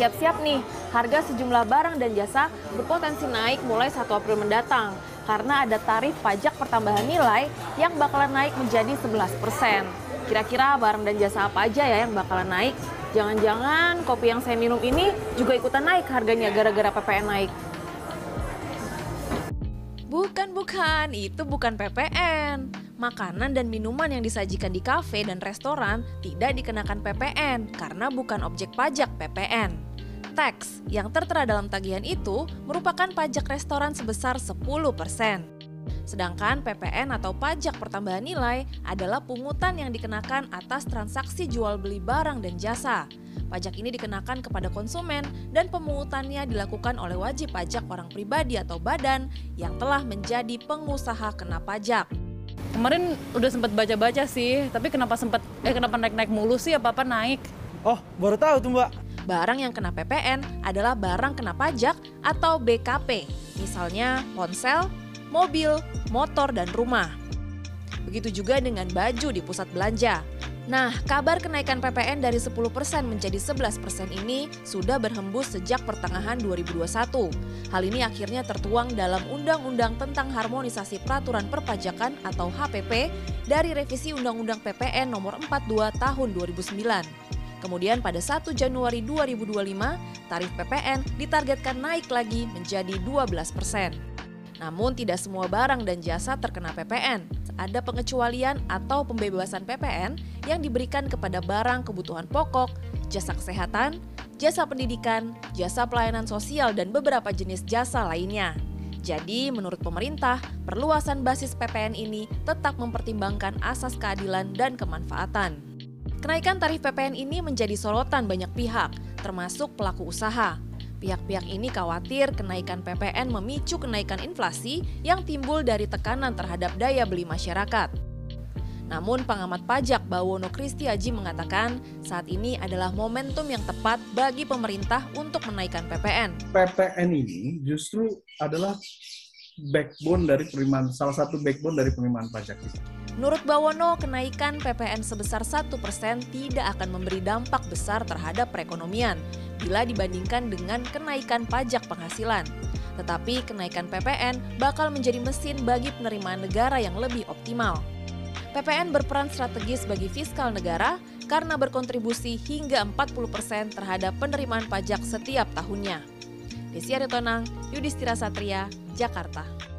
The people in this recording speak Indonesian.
Siap-siap nih, harga sejumlah barang dan jasa berpotensi naik mulai 1 April mendatang karena ada tarif pajak pertambahan nilai yang bakalan naik menjadi 11%. Kira-kira barang dan jasa apa aja ya yang bakalan naik? Jangan-jangan kopi yang saya minum ini juga ikutan naik harganya gara-gara PPN naik. Bukan, bukan. Itu bukan PPN. Makanan dan minuman yang disajikan di kafe dan restoran tidak dikenakan PPN karena bukan objek pajak PPN. Tax yang tertera dalam tagihan itu merupakan pajak restoran sebesar 10%. Sedangkan PPN atau pajak pertambahan nilai adalah pungutan yang dikenakan atas transaksi jual beli barang dan jasa. Pajak ini dikenakan kepada konsumen dan pemungutannya dilakukan oleh wajib pajak orang pribadi atau badan yang telah menjadi pengusaha kena pajak. Kemarin udah sempat baca-baca sih, tapi kenapa sempat eh kenapa naik-naik mulu sih apa-apa naik? Oh, baru tahu tuh Mbak. Barang yang kena PPN adalah barang kena pajak atau BKP, misalnya ponsel, mobil, motor, dan rumah. Begitu juga dengan baju di pusat belanja. Nah, kabar kenaikan PPN dari 10% menjadi 11% ini sudah berhembus sejak pertengahan 2021. Hal ini akhirnya tertuang dalam Undang-Undang tentang Harmonisasi Peraturan Perpajakan atau HPP dari revisi Undang-Undang PPN nomor 42 tahun 2009. Kemudian pada 1 Januari 2025, tarif PPN ditargetkan naik lagi menjadi 12 persen. Namun tidak semua barang dan jasa terkena PPN. Ada pengecualian atau pembebasan PPN yang diberikan kepada barang kebutuhan pokok, jasa kesehatan, jasa pendidikan, jasa pelayanan sosial, dan beberapa jenis jasa lainnya. Jadi, menurut pemerintah, perluasan basis PPN ini tetap mempertimbangkan asas keadilan dan kemanfaatan. Kenaikan tarif PPN ini menjadi sorotan banyak pihak, termasuk pelaku usaha. Pihak-pihak ini khawatir kenaikan PPN memicu kenaikan inflasi yang timbul dari tekanan terhadap daya beli masyarakat. Namun pengamat pajak Bawono Kristi Aji mengatakan saat ini adalah momentum yang tepat bagi pemerintah untuk menaikkan PPN. PPN ini justru adalah backbone dari penerimaan salah satu backbone dari penerimaan pajak kita. Menurut Bawono, kenaikan PPN sebesar 1% tidak akan memberi dampak besar terhadap perekonomian bila dibandingkan dengan kenaikan pajak penghasilan. Tetapi kenaikan PPN bakal menjadi mesin bagi penerimaan negara yang lebih optimal. PPN berperan strategis bagi fiskal negara karena berkontribusi hingga 40% terhadap penerimaan pajak setiap tahunnya. Desi Aritonang, Yudhistira Satria, Jakarta.